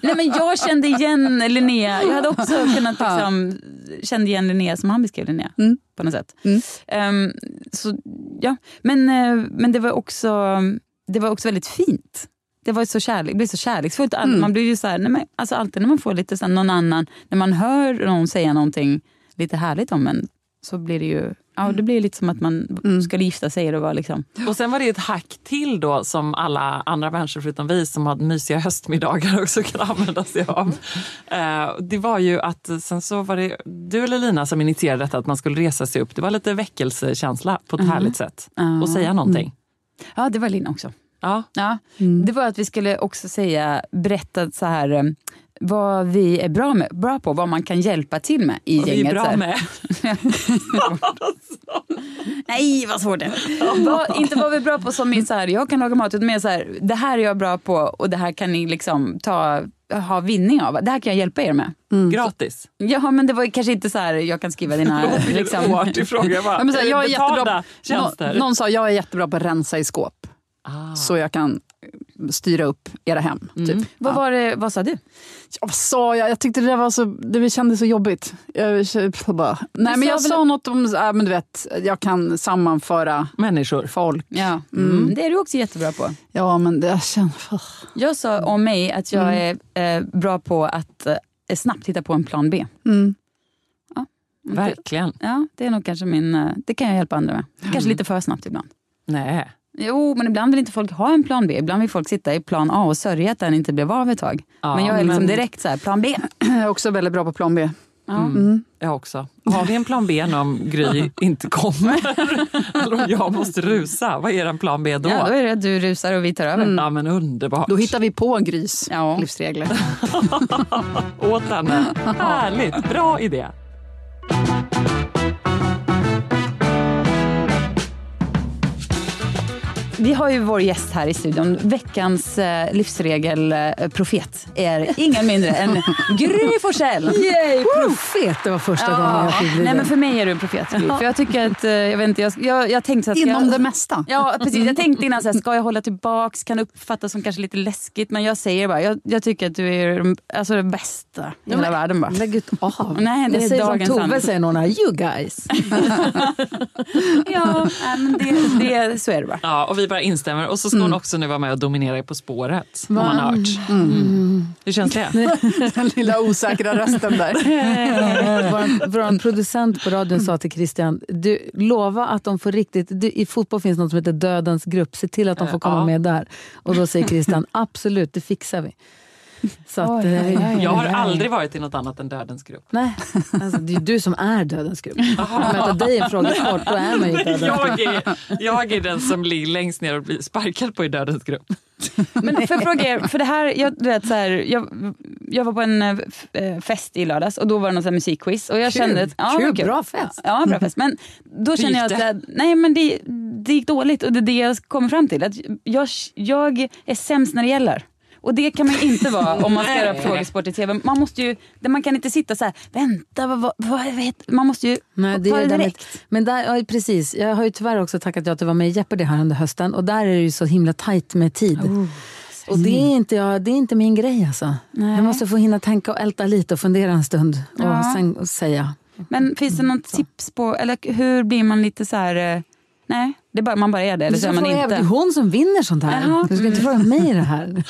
Nej, men jag kände igen Linnea. Jag hade också kunnat liksom, kände igen Linnea som han beskrev Linnea. Mm. På något sätt. Mm. Ehm, så, ja. men, eh, men det var, också, det var också väldigt fint. Det var så kärlek, det blev så kärleksfullt. Mm. Man blir ju så här, nej, men, alltså alltid när man får lite så här, någon annan, när man hör någon säga någonting lite härligt om en så blir det ju ja, det blir lite som att man Mm. skulle gifta sig. Det var liksom. Och sen var det ett hack till då som alla andra människor förutom vi som har mysiga höstmiddagar också kan använda sig av. Eh, det var ju att sen så var det du eller Lina som initierade detta att man skulle resa sig upp. Det var lite väckelsekänsla på ett härligt sätt. Och säga någonting. Ja, det var Lina också. Ja. Ja, Det var att vi skulle också säga, berätta så här, eh, vad vi är bra, med, bra på, vad man kan hjälpa till med i vi gänget. är bra så här. med. Nej, vad svårt det är. Vad- Inte vad vi är bra på som är så här, jag kan laga mat, utan mer så här, det här är jag bra på och det här kan ni liksom ta, ha vinning av. Det här kan jag hjälpa er med. Gratis. Ja, men det var kanske inte så här, jag kan skriva dina... Liksom, oartig fråga. Jag bara, Ja, men så här, jag är jättebra, tjänster. någon, någon sa jag är jättebra på att rensa i skåp. Ah. Så jag kan eh, styra upp era hem. Typ. vad, var det, vad sa du? Ja, vad sa jag? Jag tyckte det där var så, det kändes så jobbigt. Jag, jag bara, nej, men jag sa väl- sa något om, äh, men du vet, jag kan sammanföra Människor. folk. Ja, mm. Det är du också jättebra på. Ja, men det känns... Jag sa om mig att jag är eh, bra på att eh, snabbt hitta på en plan B. Mm. Verkligen. Ja, det är nog kanske min... eh, Det kan jag hjälpa andra med. Kanske lite för snabbt ibland. Nej. Jo, men ibland vill inte folk ha en plan B. Ibland vill folk sitta i plan A och sörja att den inte blev av ett tag. Ja, men jag är liksom men- direkt så här, plan B. Jag är också väldigt bra på plan B. Ja. Jag också. Har vi en plan B om Gry inte kommer? Eller om jag måste rusa? Vad är en plan B då? Ja, då är det att du rusar och vi tar över. Ja men underbart. Då hittar vi på Grys Ja. livsregler. Åt henne. Härligt, bra idé. Vi har ju vår gäst här i studion. Veckans eh, livsregelprofet är ingen mindre än Gry Forssell. Yay, profet! Det var första gången jag fick bli Nej, det. men för mig är du en profet. Gry. För jag tycker att, eh, jag vet inte, jag, jag, jag tänkte ska Inom jag, det mesta. Ja, precis. Jag tänkte innan, så här, ska jag hålla tillbaks? Kan det uppfattas som kanske lite läskigt? Men jag säger bara, jag, jag tycker att du är den- alltså, det bästa i hela världen. Bara. Lägg ut av. Nej, det jag är säger dagens som Tove säger någon här, you guys. Ja, men det, det, så är det bara. Ja, och vi bara instämmer. Och så ska hon också nu vara med och dominera På spåret. Har man hört. Hur känns det? Den lilla osäkra rösten där. Vår, vår producent på radion sa till Christian, du, lova att de får riktigt, du, i fotboll finns något som heter dödens grupp, se till att de får komma Ja. med där. Och då säger Christian, absolut, det fixar vi. Så att, Oj, eh, oj, oj. Jag har aldrig varit i något annat än Dödens grupp. Nej, alltså, det är ju du som är dödens grupp. Om jag tar dig i en frågesport, då är man ju dödens grupp. Jag är, jag är den som ligger längst ner och blir sparkad på i Dödens grupp. Men för jag fråga er, för det här, jag, du vet, så här, jag, jag var på en eh, eh, fest i lördags och då var det någon musikquiz. Och jag Kul. kände att, ja, Kul, var bra fest. Ja, bra fest. Men då känner jag att här, nej, men det, det gick dåligt och det är det jag kommer fram till. Att jag, jag är sämst när det gäller. Och det kan man ju inte vara om man ska göra frågesport i tv. Man måste ju, man kan inte sitta så här, vänta, vad, vad, vad, vet, man måste ju Nej, det ta det direkt. Men där, ja, precis, jag har ju tyvärr också tackat ja till att vara med i Jeopardy här under hösten och där är det ju så himla tajt med tid. Och det är, inte, jag, det är inte min grej alltså. Jag måste få hinna tänka och älta lite och fundera en stund och Ja. sen säga. Men finns det något tips på, eller hur blir man lite så här... eh, Nej, det är bara, man bara är det. Eller så är man inte. det är hon som vinner sånt här. Jaha. Du ska inte fråga mig det här.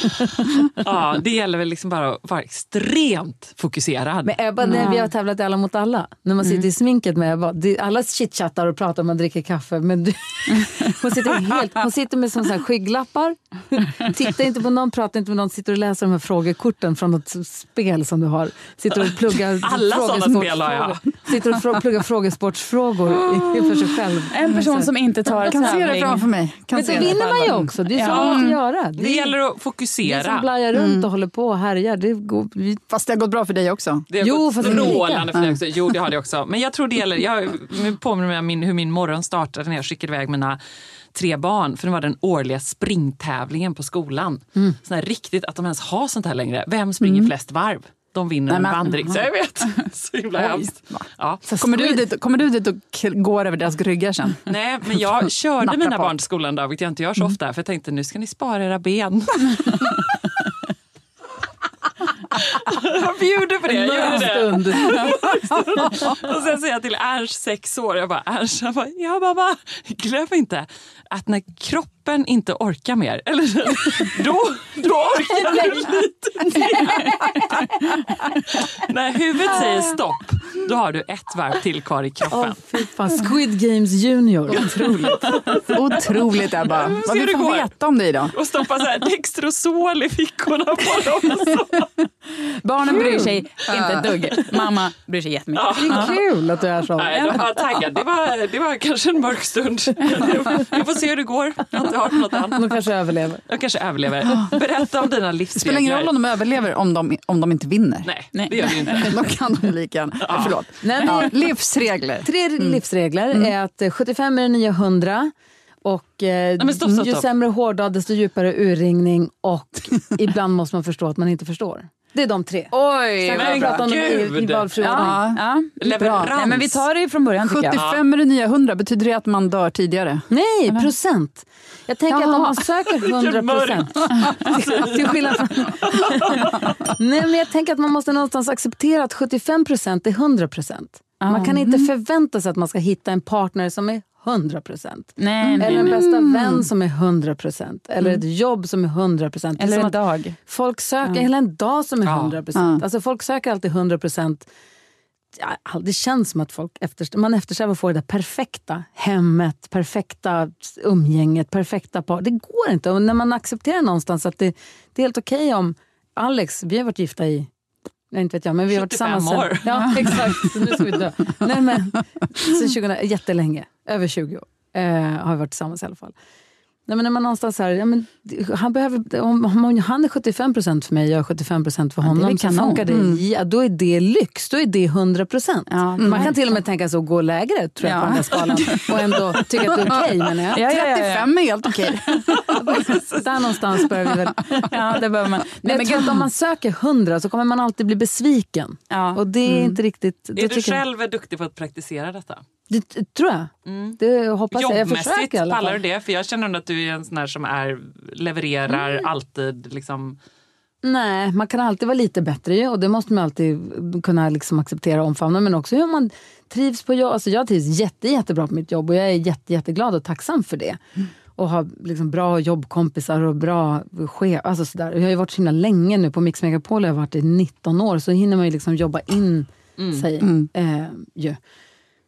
Ja, det gäller väl liksom bara att vara extremt fokuserad. Men Ebba, när vi har tävlat i Alla mot alla, när man sitter i sminket med Ebba, det, alla chitchattar och pratar om man dricker kaffe, men du, hon, sitter helt, hon sitter med som så här skygglappar, tittar inte på någon, pratar inte med någon, sitter och läser de här frågekorten från något spel som du har. Sitter och pluggar Alla sådana spel har jag. Sitter och pluggar frågesportsfrågor i- för sig själv. En person som inte tar kan se det framför mig. Kan Men se det det. vinner man ju också, det är så man måste göra. Det gäller att det fokusera. som blajar runt och håller på och härjar. Det går, vi, Fast det har gått bra för dig också. Det har Jo, gått fast strålande för dig också. Jo, det har det också. Men jag tror det gäller... Jag påminner mig om min, hur min morgon startade när jag skickade iväg mina tre barn. För det var den årliga springtävlingen på skolan. Mm. Sån här riktigt att de ens har sånt här längre. Vem springer flest varv? De vinner Nej, en men- vandring. Så jag vet. Så himla Oj, hemskt. Ja. Kommer du, dit, kommer du dit och går över deras ryggar sen? Nej, men jag körde mina Naprapat. barn till skolan då, vilket jag inte gör så Mm. ofta. För jag tänkte nu ska ni spara era ben. Jag bjuder på det. Jag gjorde det. stund. Och sen säger jag till Ernst, sex år, jag bara, Ernst, han bara, ja mamma, glöm inte att när kroppen inte orkar mer, eller då, då orkar du lite mer. när huvudet säger stopp, då har du ett varv till kvar i kroppen. fan. Squid Games Junior. Otroligt. Otroligt Ebba. Vad ska vi det får gå? veta om dig då? Och stoppa så här Dextrosol i fickorna på dem. och Barnen bryr sig inte ett dugg. Mamma bryr sig jättemycket. Det är kul att du är så. Nej, jag var taggad. Det var, det var kanske en mörk stund. Vi får se hur det går. Jag har inte hört något annat. De kanske överlever. Jag kanske överlever. Berätta om dina Det spelar ingen roll livsregler. om de överlever om de, om de inte vinner. Nej, det gör det inte. Då kan de lika gärna. Nej, Förlåt. Nej, Ja, livsregler. Tre livsregler är att eh, 75 är det nya 100 och eh, men stopp, stopp, ju stopp. sämre hårddag desto djupare urringning och ibland måste man förstå att man inte förstår. Det är de tre. Oj, Sen kan vi prata om dem i, i gud. valfri. Ja. Ja. Leverans. Nej, men vi tar det från början tycker jag. 75 är det nya 100, betyder det att man dör tidigare? Nej, procent. Jag tänker att om man söker 100 procent. Till skillnad från... Nej, men jag tänker att man måste någonstans acceptera att 75 procent är 100 procent. Man kan inte förvänta sig att man ska hitta en partner som är 100 procent. Nej, Eller en bästa vän som är 100 procent. Eller ett jobb som är 100 procent. Eller en dag. Folk söker, eller en dag som är Ja. 100 procent. Alltså folk söker alltid 100 procent. Ja, det känns som att folk efter, man eftersträvar att få det där perfekta hemmet, perfekta umgänget, perfekta par. Det går inte. Och när man accepterar någonstans att det, det är helt okej om Alex, vi har varit gifta i Nej, inte vet jag, men vi har varit 75 tillsammans år. sen, ja, exakt. Så nu ska vi dö. Nej, men, sen 2000, jättelänge, över 20 år eh, har vi varit tillsammans i alla fall. Nej, men när man någonstans här, ja, men, han, behöver, om, om han är 75 procent för mig och jag är 75 procent för är honom väl så funkar det. Ja, då är det lyx, då är det 100 procent. Ja, Man kan till och med tänka sig att gå lägre tror jag, Ja. på den där skalan och ändå tycka att det är okej. jag. Ja, ja, ja, ja. 35 är helt okej. Där någonstans börjar vi väl... Ja, det behöver man. Nej, Nej, jag men tror att om man söker 100 så kommer man alltid bli besviken. Ja. Och det är inte riktigt... det Är du tycker jag- själv duktig på att praktisera detta? Det tror jag. Det hoppas jag. Jag Jobbmässigt, försöker i alla pallar du fall. det? För jag känner att du är en sån här som är, levererar alltid. Liksom. Nej, man kan alltid vara lite bättre ju, och det måste man alltid kunna liksom acceptera och omfamna. Men också hur man trivs på jobb. Alltså jag trivs jätte, jättebra på mitt jobb och jag är jätte, jätteglad och tacksam för det. Och har liksom bra jobbkompisar och bra chef. Alltså sådär. Jag har ju varit så himla länge nu på Mix Megapol, jag har varit i 19 år, så hinner man ju liksom jobba in sig. Eh, ju.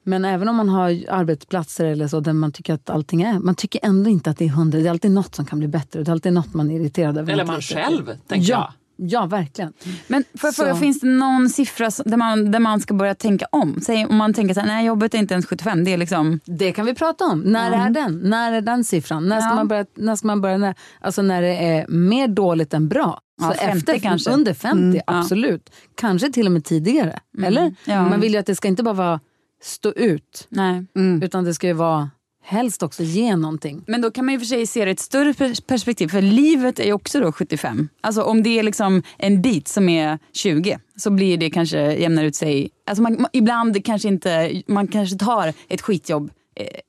Men även om man har arbetsplatser eller så där man tycker att allting är, man tycker ändå inte att det är hundra. Det är alltid något som kan bli bättre. Det är alltid något man är irriterad över. Eller man själv, tänker ja. Ja, verkligen. Men jag fråga, Så. finns det någon siffra där man, där man ska börja tänka om? Säg om man tänker så här, nej jobbet är inte ens 75, det är liksom... Det kan vi prata om. När är den? När är den siffran? När ska Ja. man börja? När ska man börja när, alltså när det är mer dåligt än bra. Ja, så 50 efter, kanske. Under 50, Mm, ja. absolut. Kanske till och med tidigare. Eller? Ja. Man vill ju att det ska inte bara vara stå ut. Nej. Utan det ska ju vara helst också ge någonting. Men då kan man ju för sig se det i ett större pers- perspektiv, för livet är ju också då 75. Alltså om det är liksom en bit som är 20 så blir det kanske jämnar ut sig. Alltså man, ibland kanske inte, man kanske tar ett skitjobb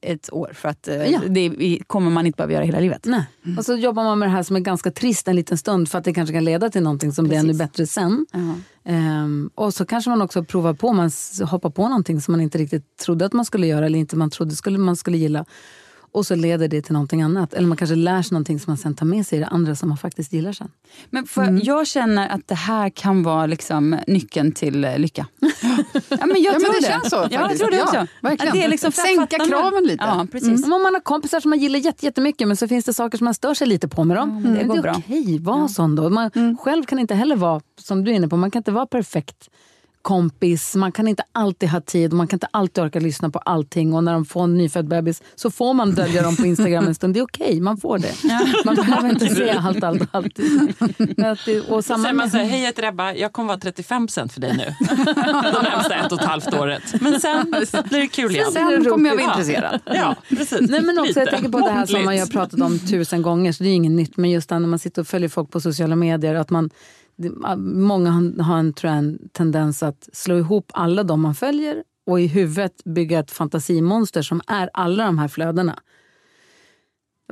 ett år. För att eh, Ja. det kommer man inte behöva göra hela livet. Nej. Och så jobbar man med det här som är ganska trist en liten stund för att det kanske kan leda till någonting som blir ännu bättre sen. Ehm, och så kanske man också provar på, man hoppar på någonting som man inte riktigt trodde att man skulle göra eller inte man trodde skulle, man skulle gilla. Och så leder det till någonting annat. Eller man kanske lär sig någonting som man sen tar med sig i det andra som man faktiskt gillar sen. Men för Jag känner att det här kan vara liksom nyckeln till eh, lycka. ja, men jag Ja, men tror det det. känns så Ja, jag tror det Ja, också. verkligen. Att det är liksom Sänka kraven lite. Ja, precis. Mm. Om man har kompisar som man gillar jätte- jättemycket men så finns det saker som man stör sig lite på med dem. men det Men går det bra. är okej, var sån då. Man själv kan inte heller vara, som du är inne på, man kan inte vara perfekt kompis, man kan inte alltid ha tid och man kan inte alltid orka lyssna på allting och när de får en nyfödd bebis så får man dölja dem på Instagram en stund. Det är okej, man får det. Man behöver inte se allt, allt, allt. Men att det, och samma Säger man så här, hej jag heter Ebba, jag kommer vara 35 för dig nu. De närmsta ett och ett halvt året. Men sen blir det kul igen. Sen kommer jag vara intresserad. Ja, precis. Nej, men också, jag tänker på det här som man ju har Måttligt. pratat om tusen gånger, så det är inget nytt. Men just när man sitter och följer folk på sociala medier, att man, många har- har en, tror jag, en tendens att slå ihop alla de man följer och i huvudet bygga ett fantasimonster som är alla de här flödena.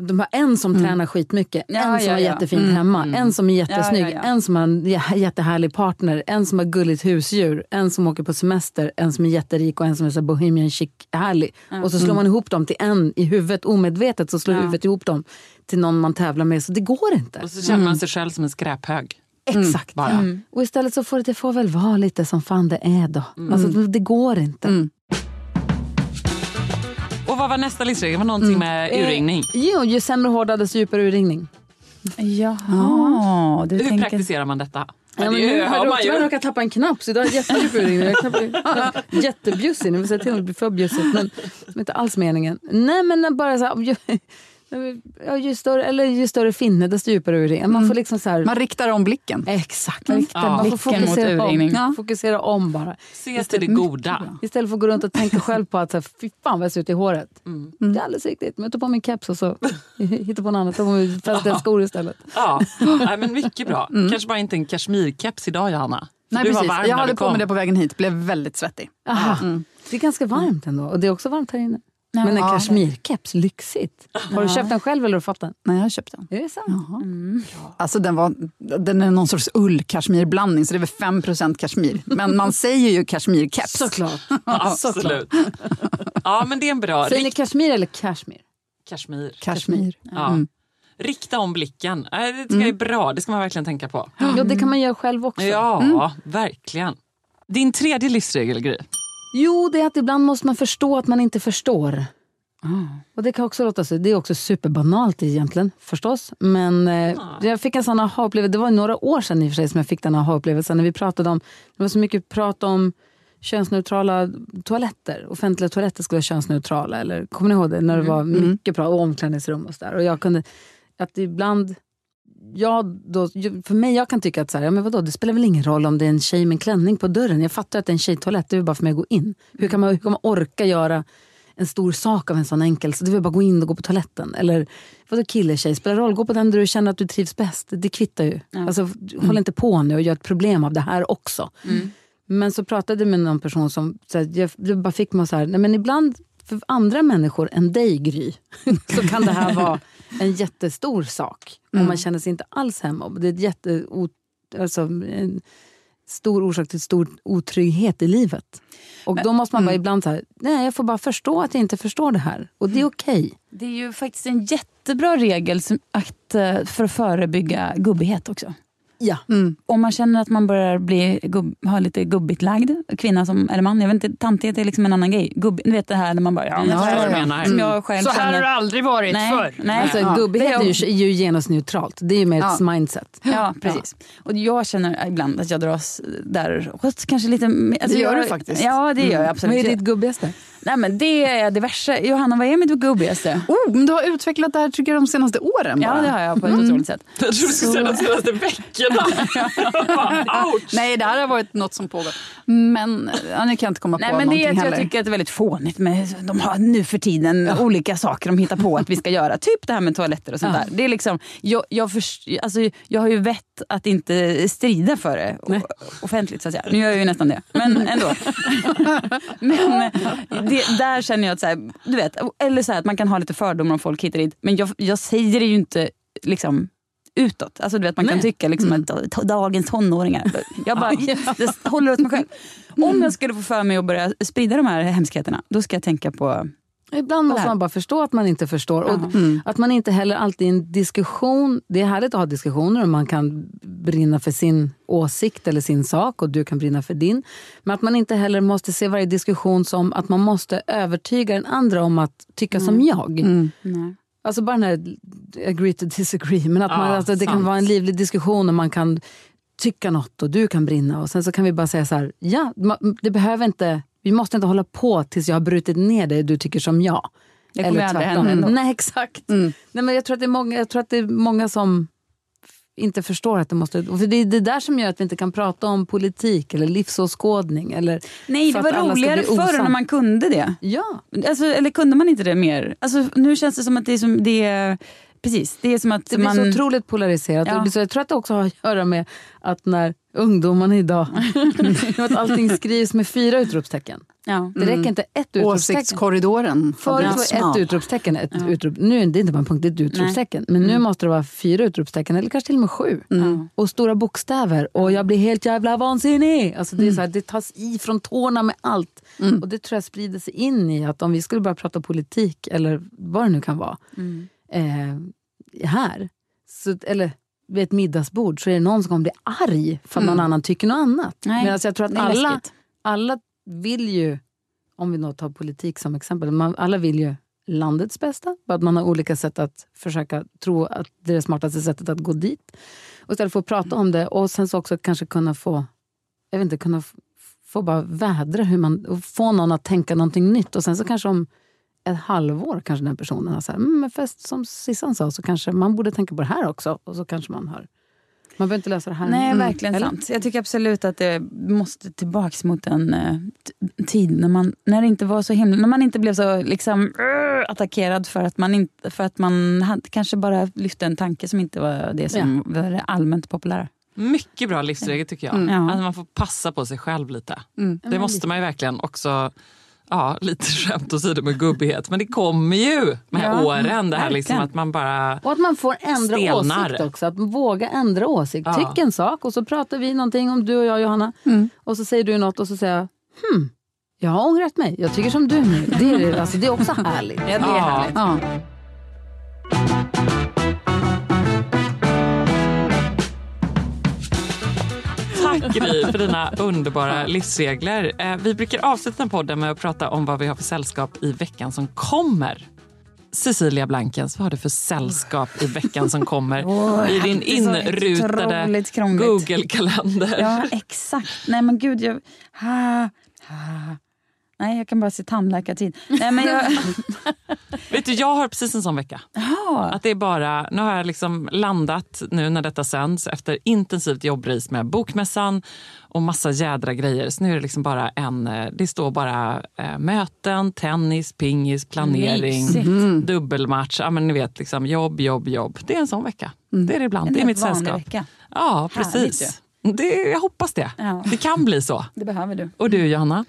De har en som tränar skitmycket, Ja, en som ja, har ja. jättefint hemma, en som är jättesnygg, Ja, ja, ja. en som har en jä- jättehärlig partner, en som har gulligt husdjur, en som åker på semester, en som är jätterik och en som är så bohemian chic härlig. Och så slår man ihop dem till en i huvudet, omedvetet så slår huvudet ihop dem till någon man tävlar med. Så det går inte. Och så känner man sig själv som en skräphög. Exakt. Bara. Och istället så får det, det får väl vara lite som fan det är då. Alltså, det går inte. Och vad var nästa livsregel? Det var någonting med urringning. Eh, jo, ju sämre hårdare desto djupare urringning. Jaha, du Hur tänker... praktiserar man detta? Ja, men nu har jag tyvärr ju. råkat tappa en knapp så idag är jättedjup urringning. Jag knappar- Jättebjussig, nu vill säga till att det blir för bjussigt. Men det är inte alls meningen. Nej men bara så här, ja, ju, större, eller ju större finne desto djupare urringning. Man får liksom så här, Man riktar om blicken. Exakt. riktar Man får blicken mot fokusera om, urringning. ja. fokusera om bara. Se till det goda. Istället för att gå runt och tänka själv på att så här, fy fan vad jag ser ut i håret. Det är alldeles riktigt. Men jag tar på mig en keps och så hittar på något annat. Tar på mig fältade skor istället. Ja, Nej, men mycket bra. Kanske bara inte en kashmirkeps idag Johanna. Nej, du precis. Jag hade på mig det på vägen hit, blev väldigt svettig. Aha. Det är ganska varmt ändå. Och det är också varmt här inne. Men en Ja. kashmirkeps, lyxigt. Har du köpt den själv eller har du fått den? Nej, jag köpte den. Är det sant? Alltså den, var, den är någon sorts ull-kashmirblandning, så det är väl 5 kashmir. Men man säger ju kashmirkeps. Såklart. Absolut. Ja, men det är en bra. Säger ni kashmir eller kashmir? Kashmir. Kashmir. Ja. Rikta om blicken. Nej, Det tycker jag är bra. Det ska man verkligen tänka på. Ja, det kan man göra själv också. Ja, verkligen. Din tredje livsregel, Gry. Jo, det är att ibland måste man förstå att man inte förstår. Och det kan också låta så, det är också superbanalt egentligen förstås. Men eh, jag fick en sån aha-upplevelse, det var några år sedan i och för sig som jag fick den aha-upplevelsen när vi pratade om, det var så mycket prat om könsneutrala toaletter. Offentliga toaletter skulle vara könsneutrala. Eller, kommer ni ihåg det? När det var mycket prat om omklädningsrum och sådär. Och jag kunde, att ibland jag då, för mig, jag kan tycka att så här, ja, men vadå, det spelar väl ingen roll om det är en tjej med en klänning på dörren. Jag fattar att det är en tjejtoalett, det är bara för mig att gå in. Hur kan man, hur kan man orka göra en stor sak av en sån enkel, så det väl bara gå in och gå på toaletten. Eller vadå kille, tjej, spelar roll, gå på den där du känner att du trivs bäst. Det kvittar ju. Alltså, Håll inte på nu och gör ett problem av det här också. Men så pratade jag med någon person som så här, jag, det bara fick mig så här, nej men ibland för andra människor än dig Gry, så kan det här vara en jättestor sak. Och man känner sig inte alls hemma. Det är ett jätte, alltså, en stor orsak till stor otrygghet i livet. Och då måste man bara ibland säga, nej jag får bara förstå att jag inte förstår det här. Och det är okej. Det är ju faktiskt en jättebra regel som, att, eh, för att förebygga gubbighet också. Ja. Om man känner att man börjar bli gubb, ha lite gubbigt lagd, kvinna som, eller man, jag vet inte, tantighet är liksom en annan grej. Gubb, ni vet det här när man bara, ja, Jag ja, vad du ja, menar. Som jag själv Så här har känner. det aldrig varit nej, förr. Nej, Alltså, ja. gubbighet Det är ju, är ju genusneutralt. Det är ju mer ett Ja. mindset. Ja, precis. Och jag känner ibland att jag dras däråt kanske lite... mer- Alltså Det gör jag, du faktiskt. Ja, det gör jag absolut. Vad är ditt gubbigaste? Nej, men det är diverse. Johanna, vad är mitt gubbigaste? Oh, men du har utvecklat det här tycker jag, de senaste åren. Ja, bara. det har jag på ett otroligt sätt. Jag tror du skulle säga de senaste veckorna. Bara, Ouch! Nej, det här har varit något som pågår. Men ja, nu kan jag inte komma Nej, på men det är någonting att jag heller. tycker att det är väldigt fånigt med de har nu för tiden olika saker de hittar på att vi ska göra. Typ det här med toaletter och sånt där. Det är liksom, jag, jag, först, alltså, jag har ju vett att inte strida för det o- offentligt så att säga. Nu gör jag ju nästan det, men ändå. men eh, det där känner jag att, så här, du vet, eller så här, att man kan ha lite fördomar om folk hit och dit. Men jag, jag säger det ju inte liksom utåt. Alltså, du vet, man kan Nej. tycka liksom, Mm. att "Ta- dagens tonåringar. Jag bara det håller åt mig själv. Om jag skulle få för mig att börja sprida de här hemskheterna, då ska jag tänka på... Ibland måste man bara förstå att man inte förstår. Och Att man inte heller alltid i en diskussion, det är härligt att ha diskussioner och man kan brinna för sin åsikt eller sin sak och du kan brinna för din. Men att man inte heller måste se varje diskussion som att man måste övertyga den andra om att tycka som jag. Nej. Alltså bara den här agree to disagree. Men att man, Ja, alltså, det kan vara en livlig diskussion och man kan tycka något och du kan brinna. Och sen så kan vi bara säga så här, ja, det behöver inte, vi måste inte hålla på tills jag har brutit ner och du tycker som jag. Det kommer Eller aldrig hända ändå. Nej, exakt. Nej, men jag, tror att det är många, jag tror att det är många som inte förstår att det måste... För det är det där som gör att vi inte kan prata om politik eller livsåskådning. Eller Nej, det var roligare förr när man kunde det. Ja. Alltså, eller kunde man inte det mer? Alltså, nu känns det som att det är som... Det är, precis, det är som att Det blir man... så otroligt polariserat. Ja. Blir så, jag tror att det också har att göra med att när ungdomarna idag... att allting skrivs med fyra utropstecken. ja. Det räcker inte ett utropstecken. Åsiktskorridoren. Förut var Ja. ett utropstecken ett utrop. Nu är det inte bara en punkt, det är ett utropstecken. Men Mm. nu måste det vara fyra utropstecken, eller kanske till och med sju. Och stora bokstäver. Och jag blir helt jävla vansinnig. Alltså det, är så här, det tas i från tårna med allt. Och det tror jag sprider sig in i att om vi skulle börja prata politik, eller vad det nu kan vara, Mm. Eh, här, så, eller vid ett middagsbord, så är det någon som kommer bli arg för att någon annan tycker något annat. Nej, Medan jag tror att alla, alla vill ju, om vi då tar politik som exempel, man, alla vill ju landets bästa. Bara att man har olika sätt att försöka tro att det är det smartaste sättet att gå dit. Och istället för att prata om det och sen så också kanske kunna få, jag vet inte, kunna få bara vädra hur man, och få någon att tänka någonting nytt. Och sen så kanske om ett halvår kanske den personen har så här, mm, men fast som Sissan sa så kanske man borde tänka på det här också. Och så kanske man hör. Man behöver inte lösa det här Nej, nu. verkligen Eller? sant. Jag tycker absolut att det måste tillbaks mot en eh, tid när, man, när det inte var så himla... När man inte blev så liksom, attackerad för att man, inte, för att man hade, kanske bara lyfte en tanke som inte var det som var det allmänt populära. Mycket bra livsregel tycker jag. Ja. Att man får passa på sig själv lite. Mm. Det måste man ju verkligen också... Ja, lite skämt åsido med gubbighet. Men det kommer ju med Ja, åren. Det här liksom att man bara... Och att man får ändra Stelnar. åsikt också. Att våga ändra åsikt. Ja. Tyck en sak och så pratar vi någonting om du och jag Johanna. Och så säger du något och så säger jag hmm, jag har ångrat mig. Jag tycker som du nu. Det är, det- alltså, det är också härligt. Ja, det är Ja. härligt. Ja. Gry för dina underbara livsregler. Eh, Vi brukar avsluta den podden med att prata om vad vi har för sällskap i veckan som kommer. Cecilia Blankens, vad har du för sällskap i veckan som kommer i din inrutade. Google-kalender? Ja, exakt. Nej men gud, jag... Ha, ha. Nej, jag kan bara se tandläkartid. Nej, men jag... Vet du, jag har precis en sån vecka. Ja. Att det är bara, nu har jag liksom landat nu när detta sänds efter intensivt jobbris med Bokmässan och massa jädra grejer. Så nu är det liksom bara en, eh, det står bara eh, möten, tennis, pingis, planering, Mysigt. dubbelmatch. Ja, men ni vet, liksom, jobb, jobb, jobb. Det är en sån vecka. Det är det ibland. En det är mitt sällskap. vecka. Ja, Härligt precis. Det, jag hoppas det. Ja. Det kan bli så. Det behöver du. Och du Johanna?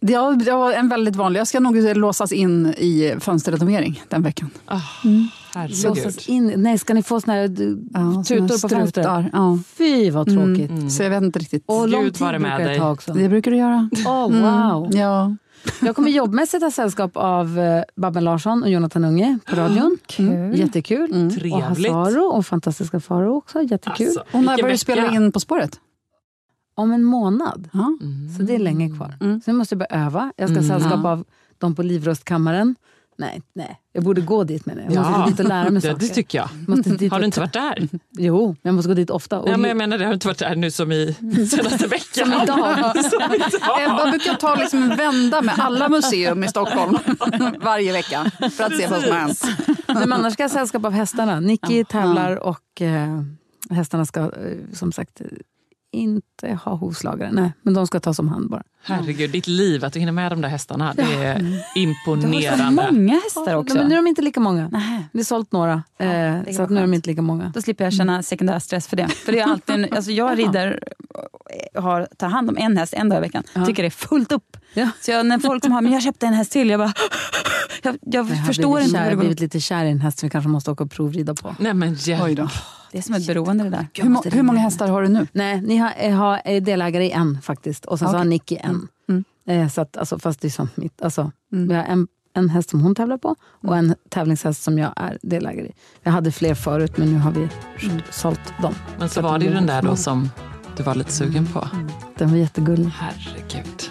Det var det var en väldigt vanlig. Jag ska nog låsas in i fönsterrenovering den veckan. Herregud. Låtsas in. Nej, ska ni få såna här Ja, tutor på fönstret? Ja. Fy vad tråkigt. Så jag vet inte riktigt. Och lång Gud tid med brukar det ta också. Det brukar du göra. Oh, wow. Ja. Jag kommer jobbmässigt ha sällskap av eh, Babben Larsson och Jonathan Unge på radion. Kul. Jättekul. Och Trevligt. Hasse Aro och fantastiska Faro också. Jättekul. Alltså, Och när börjar du spela in På spåret? Om en månad. Ja. Så det är länge kvar. Mm. Så jag måste börja öva. Jag ska ha sällskap av de på Livrustkammaren. Nej, nej, jag borde gå dit menar jag. Jag måste gå dit och lära mig det, saker. det tycker jag. Har du inte varit där? Jo, men jag måste gå dit ofta. Och Ja, men jag menar, det har inte varit där nu som i senaste veckan. Som idag. Ebba brukar ta liksom en vända med alla museum i Stockholm varje vecka för att se vad som har hänt. Men annars ska jag sällskap av hästarna. Nicky tävlar och eh, hästarna ska eh, som sagt inte ha hovslagare. Nej, men de ska tas om hand bara. Herregud, ditt liv, att du hinner med de där hästarna, det är Du har så imponerande. många hästar också. Ja, men nu är de inte lika många. Nej. Det är sålt några, eh, det så nu är de inte lika många. Då slipper jag känna sekundärstress för det. För det är alltid en, alltså jag rider har, tar hand om en häst en dag i veckan. Ja. Tycker det är fullt upp. Ja. Så jag, när folk som har, men jag köpte en häst till, jag bara, jag, jag, Jag har förstår inte kär, det går. blivit lite kär i en häst som vi kanske måste åka och provrida på. Nej men hjälp. Det är som ett beroende det där. Hur, må, hur många hästar har du nu? Nej, ni har, eh, har, är delägare i en faktiskt. Och sen så Okej. har Nicky en. Mm. Eh, så att, alltså, fast det är som mitt. Alltså, Vi har en, en häst som hon tävlar på och en tävlingshäst som jag är delägare i. Jag hade fler förut men nu har vi sålt dem. Men så Så var det ju den där då små. som du var lite sugen på. Den var jättegullig. Herregud.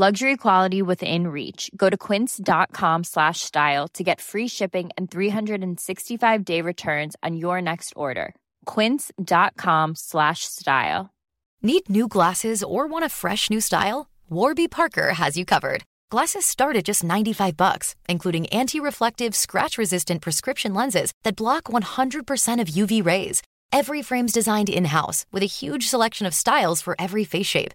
Luxury quality within reach. Go to quince.com slash style to get free shipping and 365 day returns on your next order. Quince.com slash style. Need new glasses or want a fresh new style? Warby Parker has you covered. Glasses start at just 95 bucks, including anti-reflective, scratch-resistant prescription lenses that block 100% of UV rays. Every frame's designed in-house with a huge selection of styles for every face shape.